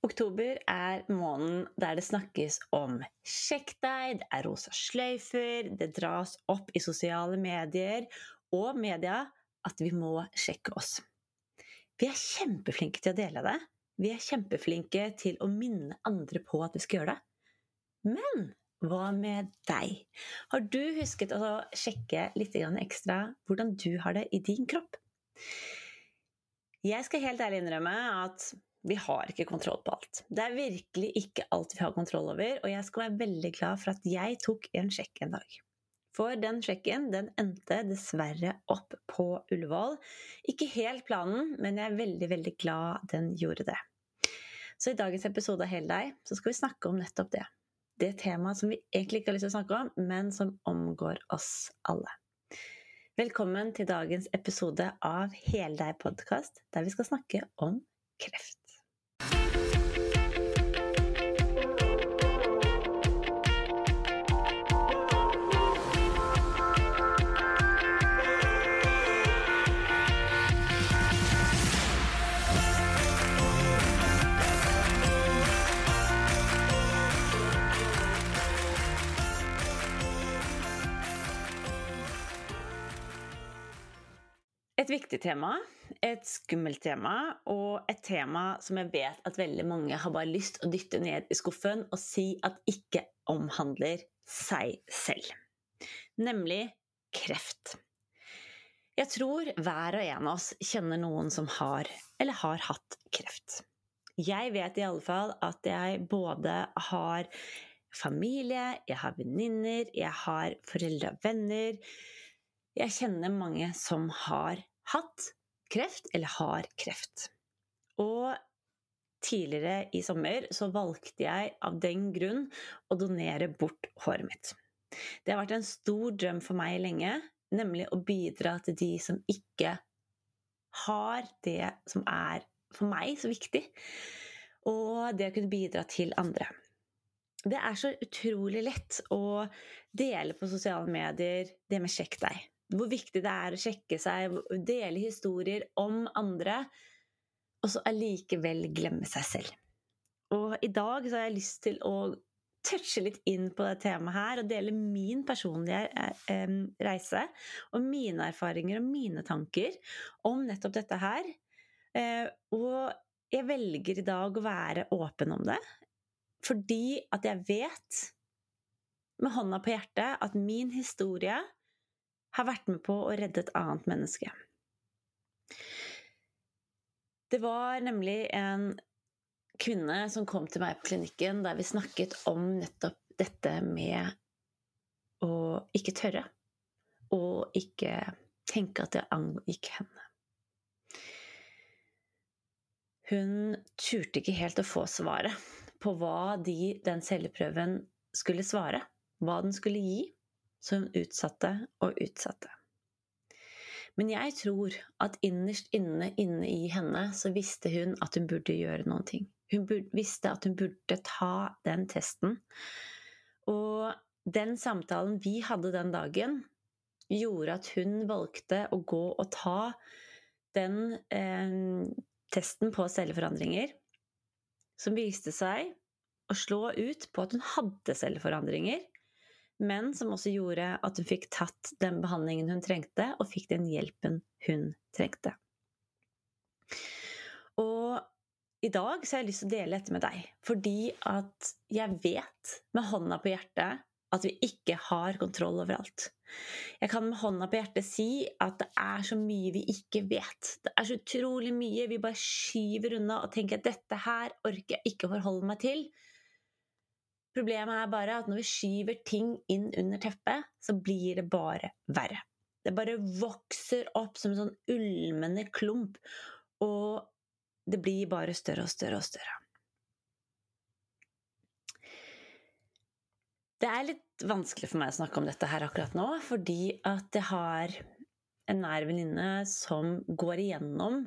Oktober er måneden der det snakkes om sjekk deg, det er rosa sløyfer, det dras opp i sosiale medier og media at vi må sjekke oss. Vi er kjempeflinke til å dele det. Vi er kjempeflinke til å minne andre på at vi skal gjøre det. Men hva med deg? Har du husket å sjekke litt ekstra hvordan du har det i din kropp? Jeg skal helt ærlig innrømme at vi har ikke kontroll på alt. Det er virkelig ikke alt vi har kontroll over, og jeg skal være veldig glad for at jeg tok en sjekk en dag. For den sjekken den endte dessverre opp på Ullevål. Ikke helt planen, men jeg er veldig, veldig glad den gjorde det. Så i dagens episode av Hele deg så skal vi snakke om nettopp det. Det temaet som vi egentlig ikke har lyst til å snakke om, men som omgår oss alle. Velkommen til dagens episode av Hele deg podkast, der vi skal snakke om kreft. Et viktig tema, et skummelt tema, og et tema som jeg vet at veldig mange har bare lyst å dytte ned i skuffen og si at ikke omhandler seg selv. Nemlig kreft. Jeg tror hver og en av oss kjenner noen som har eller har hatt kreft. Jeg vet i alle fall at jeg både har familie, jeg har venninner, jeg har foreldre og venner. Jeg kjenner mange som har hatt kreft eller har kreft. Og tidligere i sommer så valgte jeg av den grunn å donere bort håret mitt. Det har vært en stor drøm for meg lenge, nemlig å bidra til de som ikke har det som er for meg så viktig, og det å kunne bidra til andre. Det er så utrolig lett å dele på sosiale medier det med 'sjekk deg' hvor viktig det er å sjekke seg, dele historier om andre, og så allikevel glemme seg selv. Og i dag så har jeg lyst til å touche litt inn på det temaet her og dele min personlige eh, reise og mine erfaringer og mine tanker om nettopp dette her. Eh, og jeg velger i dag å være åpen om det fordi at jeg vet med hånda på hjertet at min historie har vært med på å redde et annet menneske. Det var nemlig en kvinne som kom til meg på klinikken der vi snakket om nettopp dette med å ikke tørre, og ikke tenke at det angikk henne. Hun turte ikke helt å få svaret på hva de, den celleprøven skulle svare, hva den skulle gi. Så hun utsatte og utsatte. Men jeg tror at innerst inne, inne i henne, så visste hun at hun burde gjøre noen ting. Hun burde, visste at hun burde ta den testen. Og den samtalen vi hadde den dagen, gjorde at hun valgte å gå og ta den eh, testen på celleforandringer, som viste seg å slå ut på at hun hadde celleforandringer, men som også gjorde at hun fikk tatt den behandlingen hun trengte, og fikk den hjelpen hun trengte. Og i dag så har jeg lyst til å dele dette med deg, fordi at jeg vet med hånda på hjertet at vi ikke har kontroll over alt. Jeg kan med hånda på hjertet si at det er så mye vi ikke vet. Det er så utrolig mye vi bare skyver unna og tenker at dette her orker jeg ikke forholde meg til. Problemet er bare at når vi skyver ting inn under teppet, så blir det bare verre. Det bare vokser opp som en sånn ulmende klump, og det blir bare større og større og større. Det er litt vanskelig for meg å snakke om dette her akkurat nå, fordi at jeg har en nær venninne som går igjennom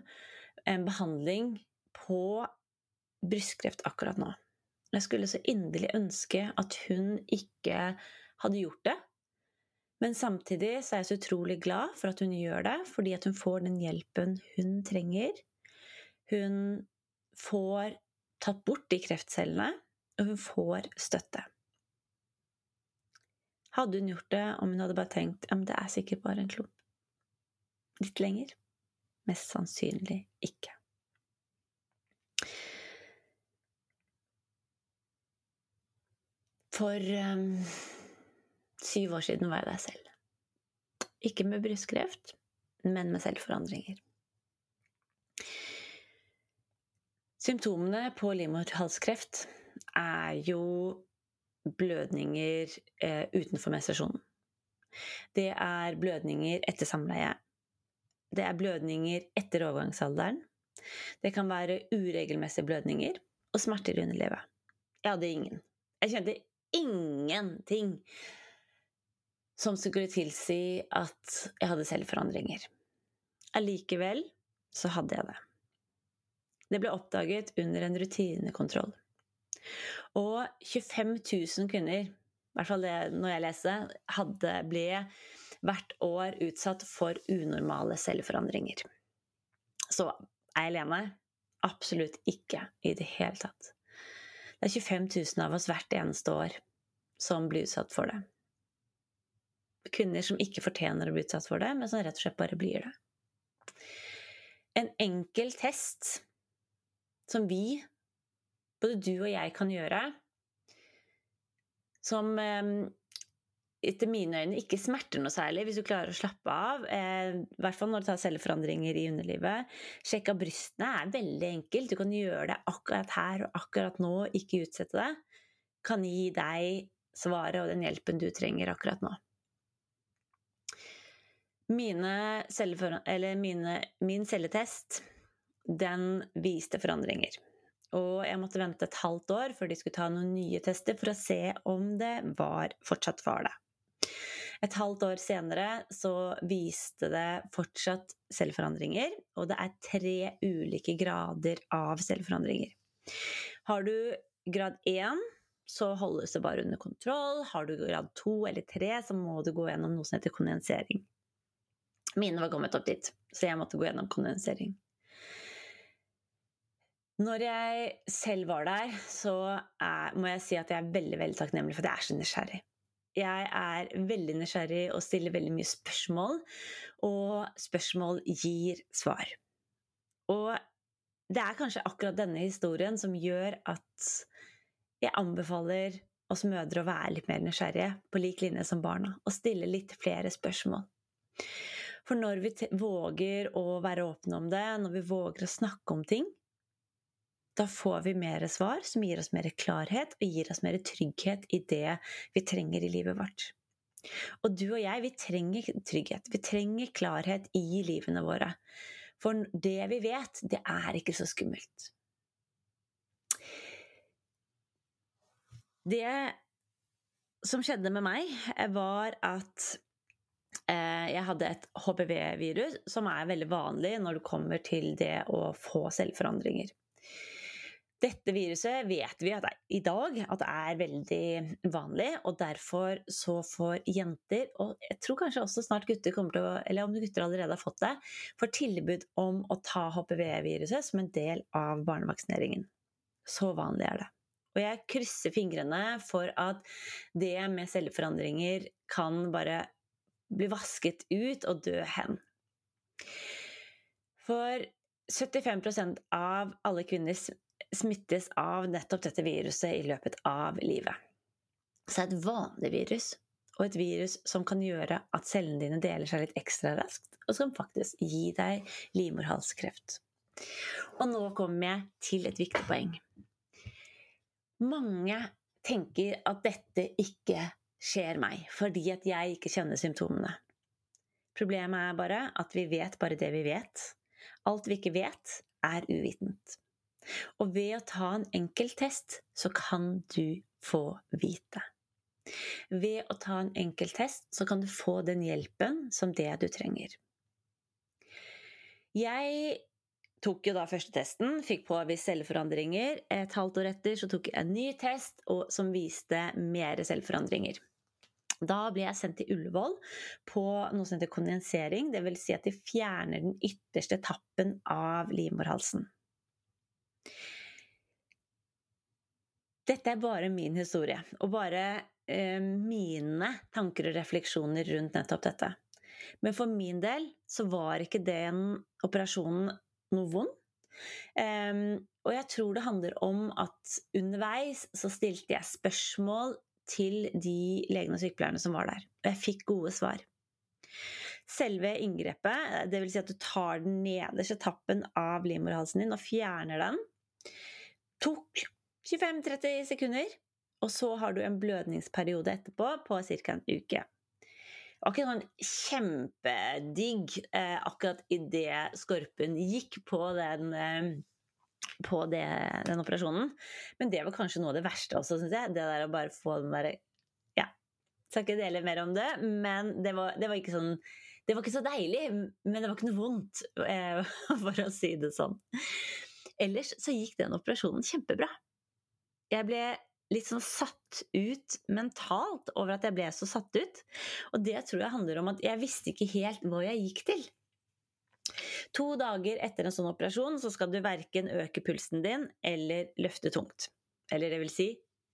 en behandling på brystkreft akkurat nå. Jeg skulle så inderlig ønske at hun ikke hadde gjort det. Men samtidig så er jeg så utrolig glad for at hun gjør det, fordi at hun får den hjelpen hun trenger. Hun får tatt bort de kreftcellene, og hun får støtte. Hadde hun gjort det om hun hadde bare tenkt ja, det er sikkert bare en klump? Litt lenger? Mest sannsynlig ikke. For um, syv år siden var jeg der selv. Ikke med brystkreft, men med selvforandringer. Symptomene på livmorhalskreft er jo blødninger eh, utenfor menstruasjonen. Det er blødninger etter samleie. Det er blødninger etter overgangsalderen. Det kan være uregelmessige blødninger og smerter i underlivet. Jeg hadde ingen. Jeg kjente ingenting som skulle tilsi at jeg hadde selvforandringer. Allikevel så hadde jeg det. Det ble oppdaget under en rutinekontroll. Og 25 000 kvinner, i hvert fall det når jeg leser, hadde, ble hvert år utsatt for unormale selvforandringer. Så er jeg alene? Absolutt ikke i det hele tatt. Det er 25 000 av oss hvert eneste år som blir utsatt for det. Kvinner som ikke fortjener å bli utsatt for det, men som rett og slett bare blir det. En enkel test som vi, både du og jeg, kan gjøre, som eh, etter mine øyne ikke smerter noe særlig hvis du klarer å slappe av. Eh, I hvert fall når du tar celleforandringer i underlivet. Sjekk av brystene er veldig enkelt. Du kan gjøre det akkurat her og akkurat nå, ikke utsette det. Kan gi deg svaret og den hjelpen du trenger akkurat nå. Mine mine, min celletest den viste forandringer. Og jeg måtte vente et halvt år før de skulle ta noen nye tester for å se om det var, fortsatt det. Et halvt år senere så viste det fortsatt selvforandringer, og det er tre ulike grader av selvforandringer. Har du grad 1, så holdes det bare under kontroll. Har du grad 2 eller 3, så må du gå gjennom noe som heter kondensering. Mine var kommet opp dit, så jeg måtte gå gjennom kondensering. Når jeg selv var der, så er, må jeg si at jeg er veldig veldig takknemlig for at jeg er så nysgjerrig. Jeg er veldig nysgjerrig og stiller veldig mye spørsmål, og spørsmål gir svar. Og det er kanskje akkurat denne historien som gjør at jeg anbefaler oss mødre å være litt mer nysgjerrige, på lik linje som barna, og stille litt flere spørsmål. For når vi våger å være åpne om det, når vi våger å snakke om ting, da får vi mer svar som gir oss mer klarhet og gir oss mer trygghet i det vi trenger i livet vårt. Og du og jeg, vi trenger trygghet. Vi trenger klarhet i livene våre. For det vi vet, det er ikke så skummelt. Det som skjedde med meg, var at eh, jeg hadde et HPV-virus, som er veldig vanlig når det kommer til det å få selvforandringer. Dette viruset vet vi at i dag at det er veldig vanlig, og derfor så får jenter, og jeg tror kanskje også snart gutter kommer til å Eller om gutter allerede har fått det, får tilbud om å ta HPV-viruset som en del av barnevaksineringen. Så vanlig er det. Og jeg krysser fingrene for at det med celleforandringer kan bare bli vasket ut og dø hen. For 75% av alle kvinner smittes av nettopp dette viruset i løpet av livet. Så et vanlig virus, og et virus som kan gjøre at cellene dine deler seg litt ekstra raskt, og som faktisk gi deg livmorhalskreft. Og nå kommer jeg til et viktig poeng. Mange tenker at dette ikke skjer meg, fordi at jeg ikke kjenner symptomene. Problemet er bare at vi vet bare det vi vet. Alt vi ikke vet, er uvitent. Og ved å ta en enkel test, så kan du få vite. Ved å ta en enkel test, så kan du få den hjelpen som det du trenger. Jeg tok jo da første testen, fikk påvist celleforandringer. Et halvt år etter så tok jeg en ny test som viste mer celleforandringer. Da ble jeg sendt til Ullevål på noe som heter kondensering. Dvs. Si at de fjerner den ytterste tappen av livmorhalsen. Dette er bare min historie, og bare eh, mine tanker og refleksjoner rundt nettopp dette. Men for min del så var ikke den operasjonen noe vond. Um, og jeg tror det handler om at underveis så stilte jeg spørsmål til de legene og sykepleierne som var der. Og jeg fikk gode svar. Selve inngrepet, dvs. Si at du tar den nederste tappen av livmorhalsen din og fjerner den, tok 25-30 sekunder. Og så har du en blødningsperiode etterpå på ca. en uke. Det var ikke sånn kjempedigg eh, akkurat idet skorpen gikk på den, eh, på det, den operasjonen. Men det var kanskje noe av det verste også, syns jeg. Det der å bare få den derre Ja, skal ikke dele mer om det, men det var, det var, ikke sånn Det var ikke så deilig, men det var ikke noe vondt, eh, for å si det sånn. Ellers så gikk den operasjonen kjempebra. Jeg ble litt sånn satt ut mentalt over at jeg ble så satt ut. Og det tror jeg handler om at jeg visste ikke helt hva jeg gikk til. To dager etter en sånn operasjon så skal du verken øke pulsen din eller løfte tungt. Eller det vil si,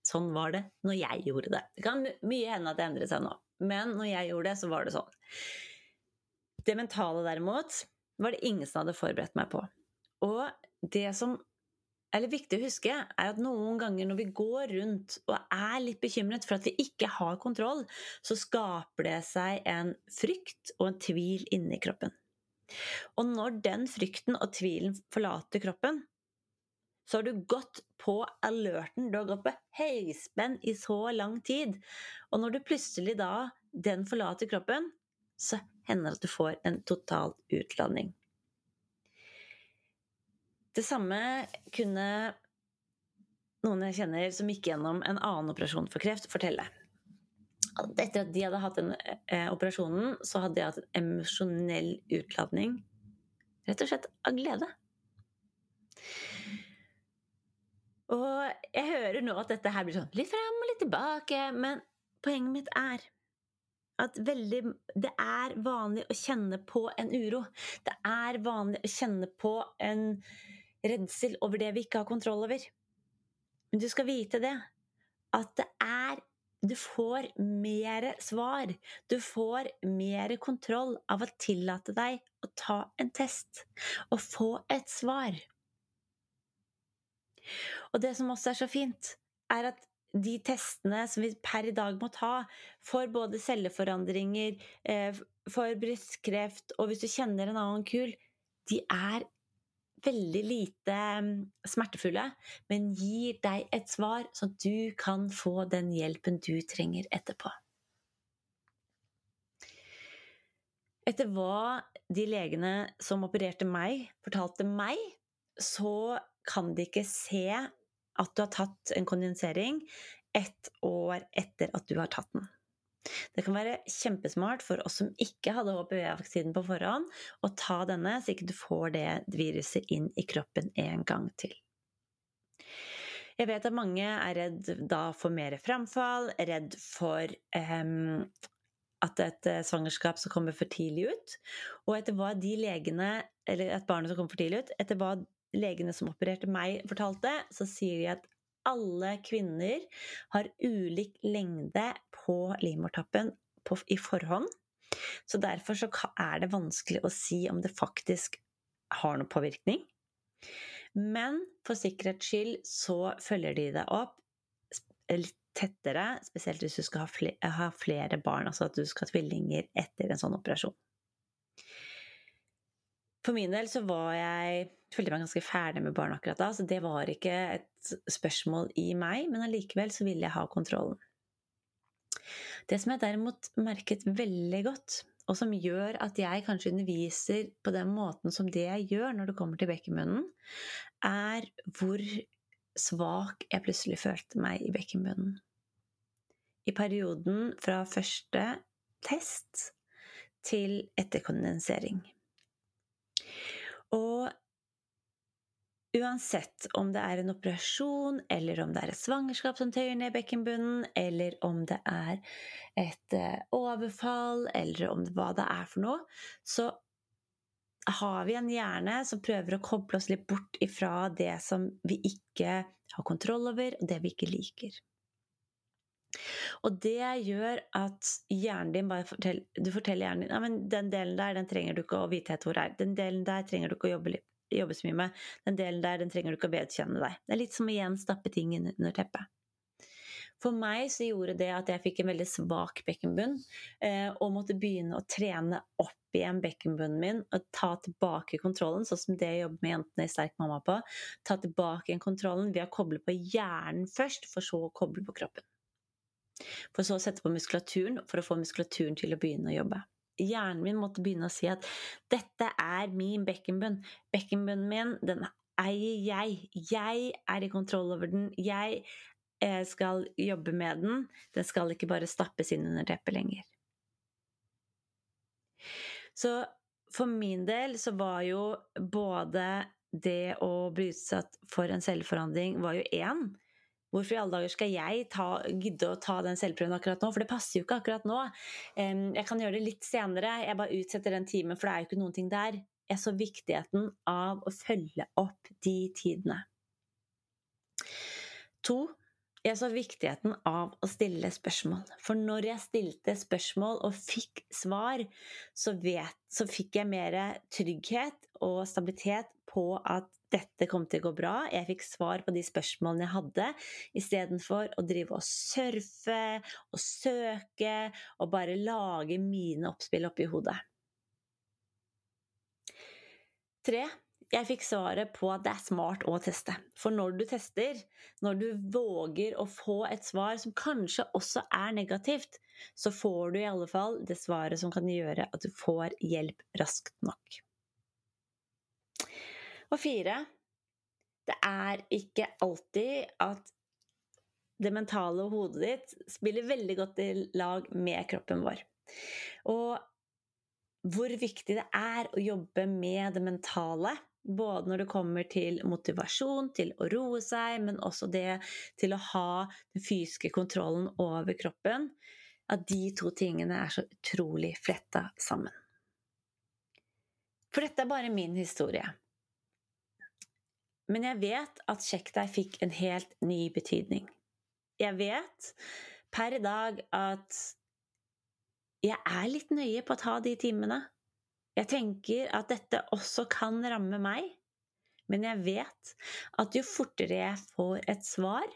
sånn var det når jeg gjorde det. Det kan mye hende at det endret seg nå, men når jeg gjorde det, så var det sånn. Det mentale derimot var det ingen som hadde forberedt meg på. Og det som eller viktig å huske, er at noen ganger når vi går rundt og er litt bekymret for at vi ikke har kontroll, så skaper det seg en frykt og en tvil inni kroppen. Og når den frykten og tvilen forlater kroppen, så har du gått på alerten, du har gått på høyspenn i så lang tid. Og når du plutselig da den forlater kroppen, så hender det at du får en total utladning. Det samme kunne noen jeg kjenner som gikk gjennom en annen operasjon for kreft, fortelle. Etter at de hadde hatt den eh, operasjonen, så hadde de hatt en emosjonell utladning. Rett og slett av glede. Og jeg hører nå at dette her blir sånn litt fram og litt tilbake, men poenget mitt er at veldig, det er vanlig å kjenne på en uro. Det er vanlig å kjenne på en redsel over det vi ikke har kontroll over. Men du skal vite det, at det er Du får mer svar. Du får mer kontroll av å tillate deg å ta en test og få et svar. Og det som også er så fint, er at de testene som vi per i dag må ta for både celleforandringer, eh, for brystkreft og hvis du kjenner en annen kul, de er veldig lite mm, smertefulle, men gir deg et svar, så du kan få den hjelpen du trenger etterpå. Etter hva de legene som opererte meg, fortalte meg, så kan de ikke se at du har tatt en kondensering ett år etter at du har tatt den. Det kan være kjempesmart for oss som ikke hadde HPV-vaksinen på forhånd, å ta denne, så ikke du får det viruset inn i kroppen en gang til. Jeg vet at mange er redd da for mer framfall, redd for um, at et eh, svangerskap som kommer for tidlig ut. Og etter hva de legene, eller et barn som kommer for tidlig ut, etter hva legene som opererte meg, fortalte, så sier de at alle kvinner har ulik lengde på livmortappen i forhånd. Så derfor så er det vanskelig å si om det faktisk har noen påvirkning. Men for sikkerhets skyld så følger de deg opp litt tettere, spesielt hvis du skal ha flere, barn, altså at du skal ha tvillinger etter en sånn operasjon. For min del så var jeg følte meg ganske ferdig med barn akkurat da, så det var ikke et spørsmål i meg, men allikevel så ville jeg ha kontrollen. Det som jeg derimot merket veldig godt, og som gjør at jeg kanskje underviser på den måten som det jeg gjør når det kommer til bekkenbunnen, er hvor svak jeg plutselig følte meg i bekkenbunnen. I perioden fra første test til etterkondensering. Og uansett om det er en operasjon, eller om det er et svangerskap som tøyer ned bekkenbunnen, eller om det er et eh, overfall, eller om det, hva det er for noe, så har vi en hjerne som prøver å koble oss litt bort ifra det som vi ikke har kontroll over, og det vi ikke liker. Og det gjør at hjernen din bare forteller, Du forteller hjernen din ja, den delen der den trenger du ikke å vite helt hvor er. Den delen der trenger du ikke å jobbe, jobbe så mye med. Den delen der den trenger du ikke å vedkjenne deg. Det er litt som å igjen stappe ting under teppet. For meg så gjorde det at jeg fikk en veldig svak bekkenbunn, eh, og måtte begynne å trene opp igjen bekkenbunnen min og ta tilbake kontrollen, sånn som det jeg jobber med jentene i Sterk mamma på. Ta tilbake kontrollen ved å koble på hjernen først, for så å koble på kroppen. For så å sette på muskulaturen for å få muskulaturen til å begynne å jobbe. Hjernen min måtte begynne å si at dette er min bekkenbunn. Bekkenbunnen min, den eier jeg. Jeg er i kontroll over den. Jeg eh, skal jobbe med den. Den skal ikke bare stappes inn under teppet lenger. Så for min del så var jo både det å bli utsatt for en selvforandring var jo én Hvorfor i alle dager skal jeg ta, gidde å ta den selvprøven akkurat nå? For det passer jo ikke akkurat nå. Jeg kan gjøre det litt senere. Jeg bare utsetter den timen, for det er jo ikke noen ting der. Jeg så viktigheten av å følge opp de tidene. To, jeg så viktigheten av å stille spørsmål. For når jeg stilte spørsmål og fikk svar, så, vet, så fikk jeg mer trygghet og stabilitet på at dette kom til å gå bra. Jeg fikk svar på de spørsmålene jeg hadde, istedenfor å drive og surfe og søke og bare lage mine oppspill oppi hodet. Tre. Jeg fikk svaret på at det er smart å teste. For når du tester, når du våger å få et svar som kanskje også er negativt, så får du i alle fall det svaret som kan gjøre at du får hjelp raskt nok. Og fire det er ikke alltid at det mentale og hodet ditt spiller veldig godt i lag med kroppen vår. Og hvor viktig det er å jobbe med det mentale, både når det kommer til motivasjon, til å roe seg, men også det til å ha den fysiske kontrollen over kroppen, at de to tingene er så utrolig fletta sammen. For dette er bare min historie. Men jeg vet at sjekk deg fikk en helt ny betydning. Jeg vet per i dag at jeg er litt nøye på å ta de timene. Jeg tenker at dette også kan ramme meg, men jeg vet at jo fortere jeg får et svar,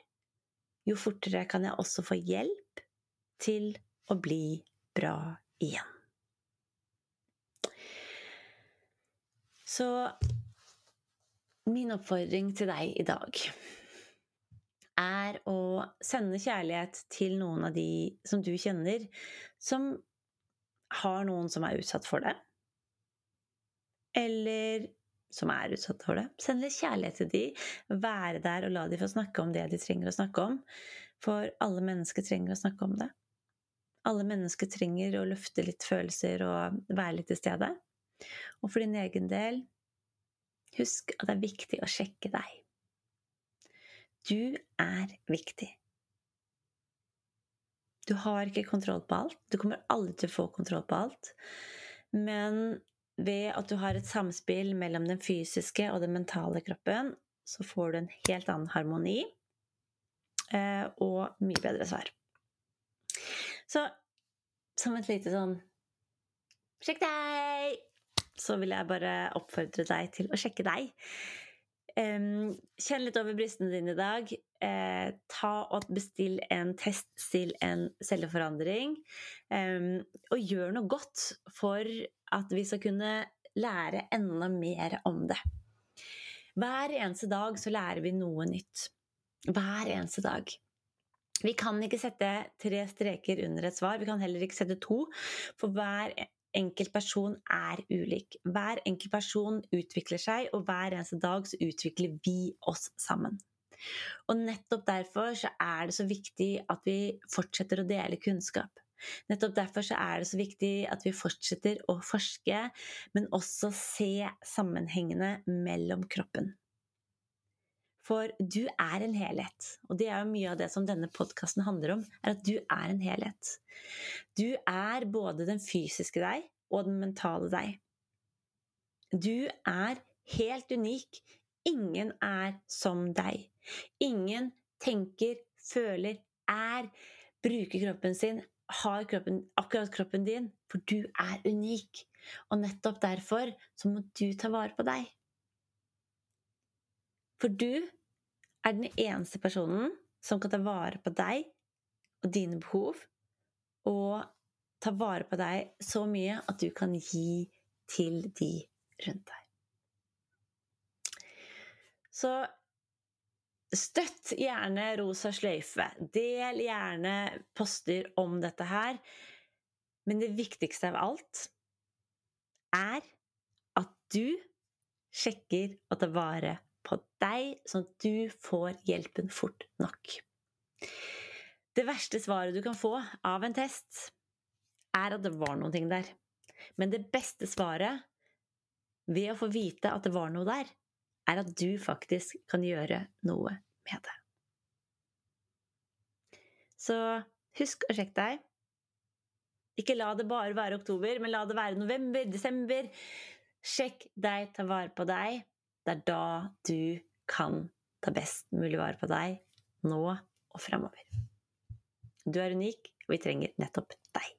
jo fortere kan jeg også få hjelp til å bli bra igjen. Så Min oppfordring til deg i dag er å sende kjærlighet til noen av de som du kjenner, som har noen som er utsatt for det. Eller som er utsatt for det. Send litt kjærlighet til de, være der og la de få snakke om det de trenger å snakke om. For alle mennesker trenger å snakke om det. Alle mennesker trenger å løfte litt følelser og være litt til stede. Og for din egen del, Husk at det er viktig å sjekke deg. Du er viktig. Du har ikke kontroll på alt. Du kommer aldri til å få kontroll på alt. Men ved at du har et samspill mellom den fysiske og den mentale kroppen, så får du en helt annen harmoni eh, og mye bedre svar. Så som et lite sånn Sjekk deg! så vil jeg bare oppfordre deg til å sjekke deg. Um, kjenn litt over brystene dine i dag. Eh, ta og Bestill en test til en celleforandring. Um, og gjør noe godt for at vi skal kunne lære enda mer om det. Hver eneste dag så lærer vi noe nytt. Hver eneste dag. Vi kan ikke sette tre streker under et svar. Vi kan heller ikke sette to. For hver enkelt person er ulik. Hver enkelt person utvikler seg, og hver eneste dag så utvikler vi oss sammen. Og nettopp derfor så er det så viktig at vi fortsetter å dele kunnskap. Nettopp derfor så er det så viktig at vi fortsetter å forske, men også se sammenhengene mellom kroppen. For du er en helhet, og det er jo mye av det som denne podkasten handler om, er at du er en helhet. Du er både den fysiske deg og den mentale deg. Du er helt unik. Ingen er som deg. Ingen tenker, føler, er, bruker kroppen sin, har kroppen, akkurat kroppen din, for du er unik. Og nettopp derfor så må du ta vare på deg. For du er den eneste personen som kan ta vare på deg og dine behov, og ta vare på deg så mye at du kan gi til de rundt deg. Så støtt gjerne Rosa sløyfe. Del gjerne poster om dette her. Men det viktigste av alt er at du sjekker å ta vare på deg, sånn at du får hjelpen fort nok. Det verste svaret du kan få av en test, er at det var noen ting der. Men det beste svaret ved å få vite at det var noe der, er at du faktisk kan gjøre noe med det. Så husk å sjekke deg. Ikke la det bare være oktober, men la det være november, desember. Sjekk deg, ta vare på deg. Det er da du kan ta best mulig vare på deg nå og framover. Du er unik, og vi trenger nettopp deg.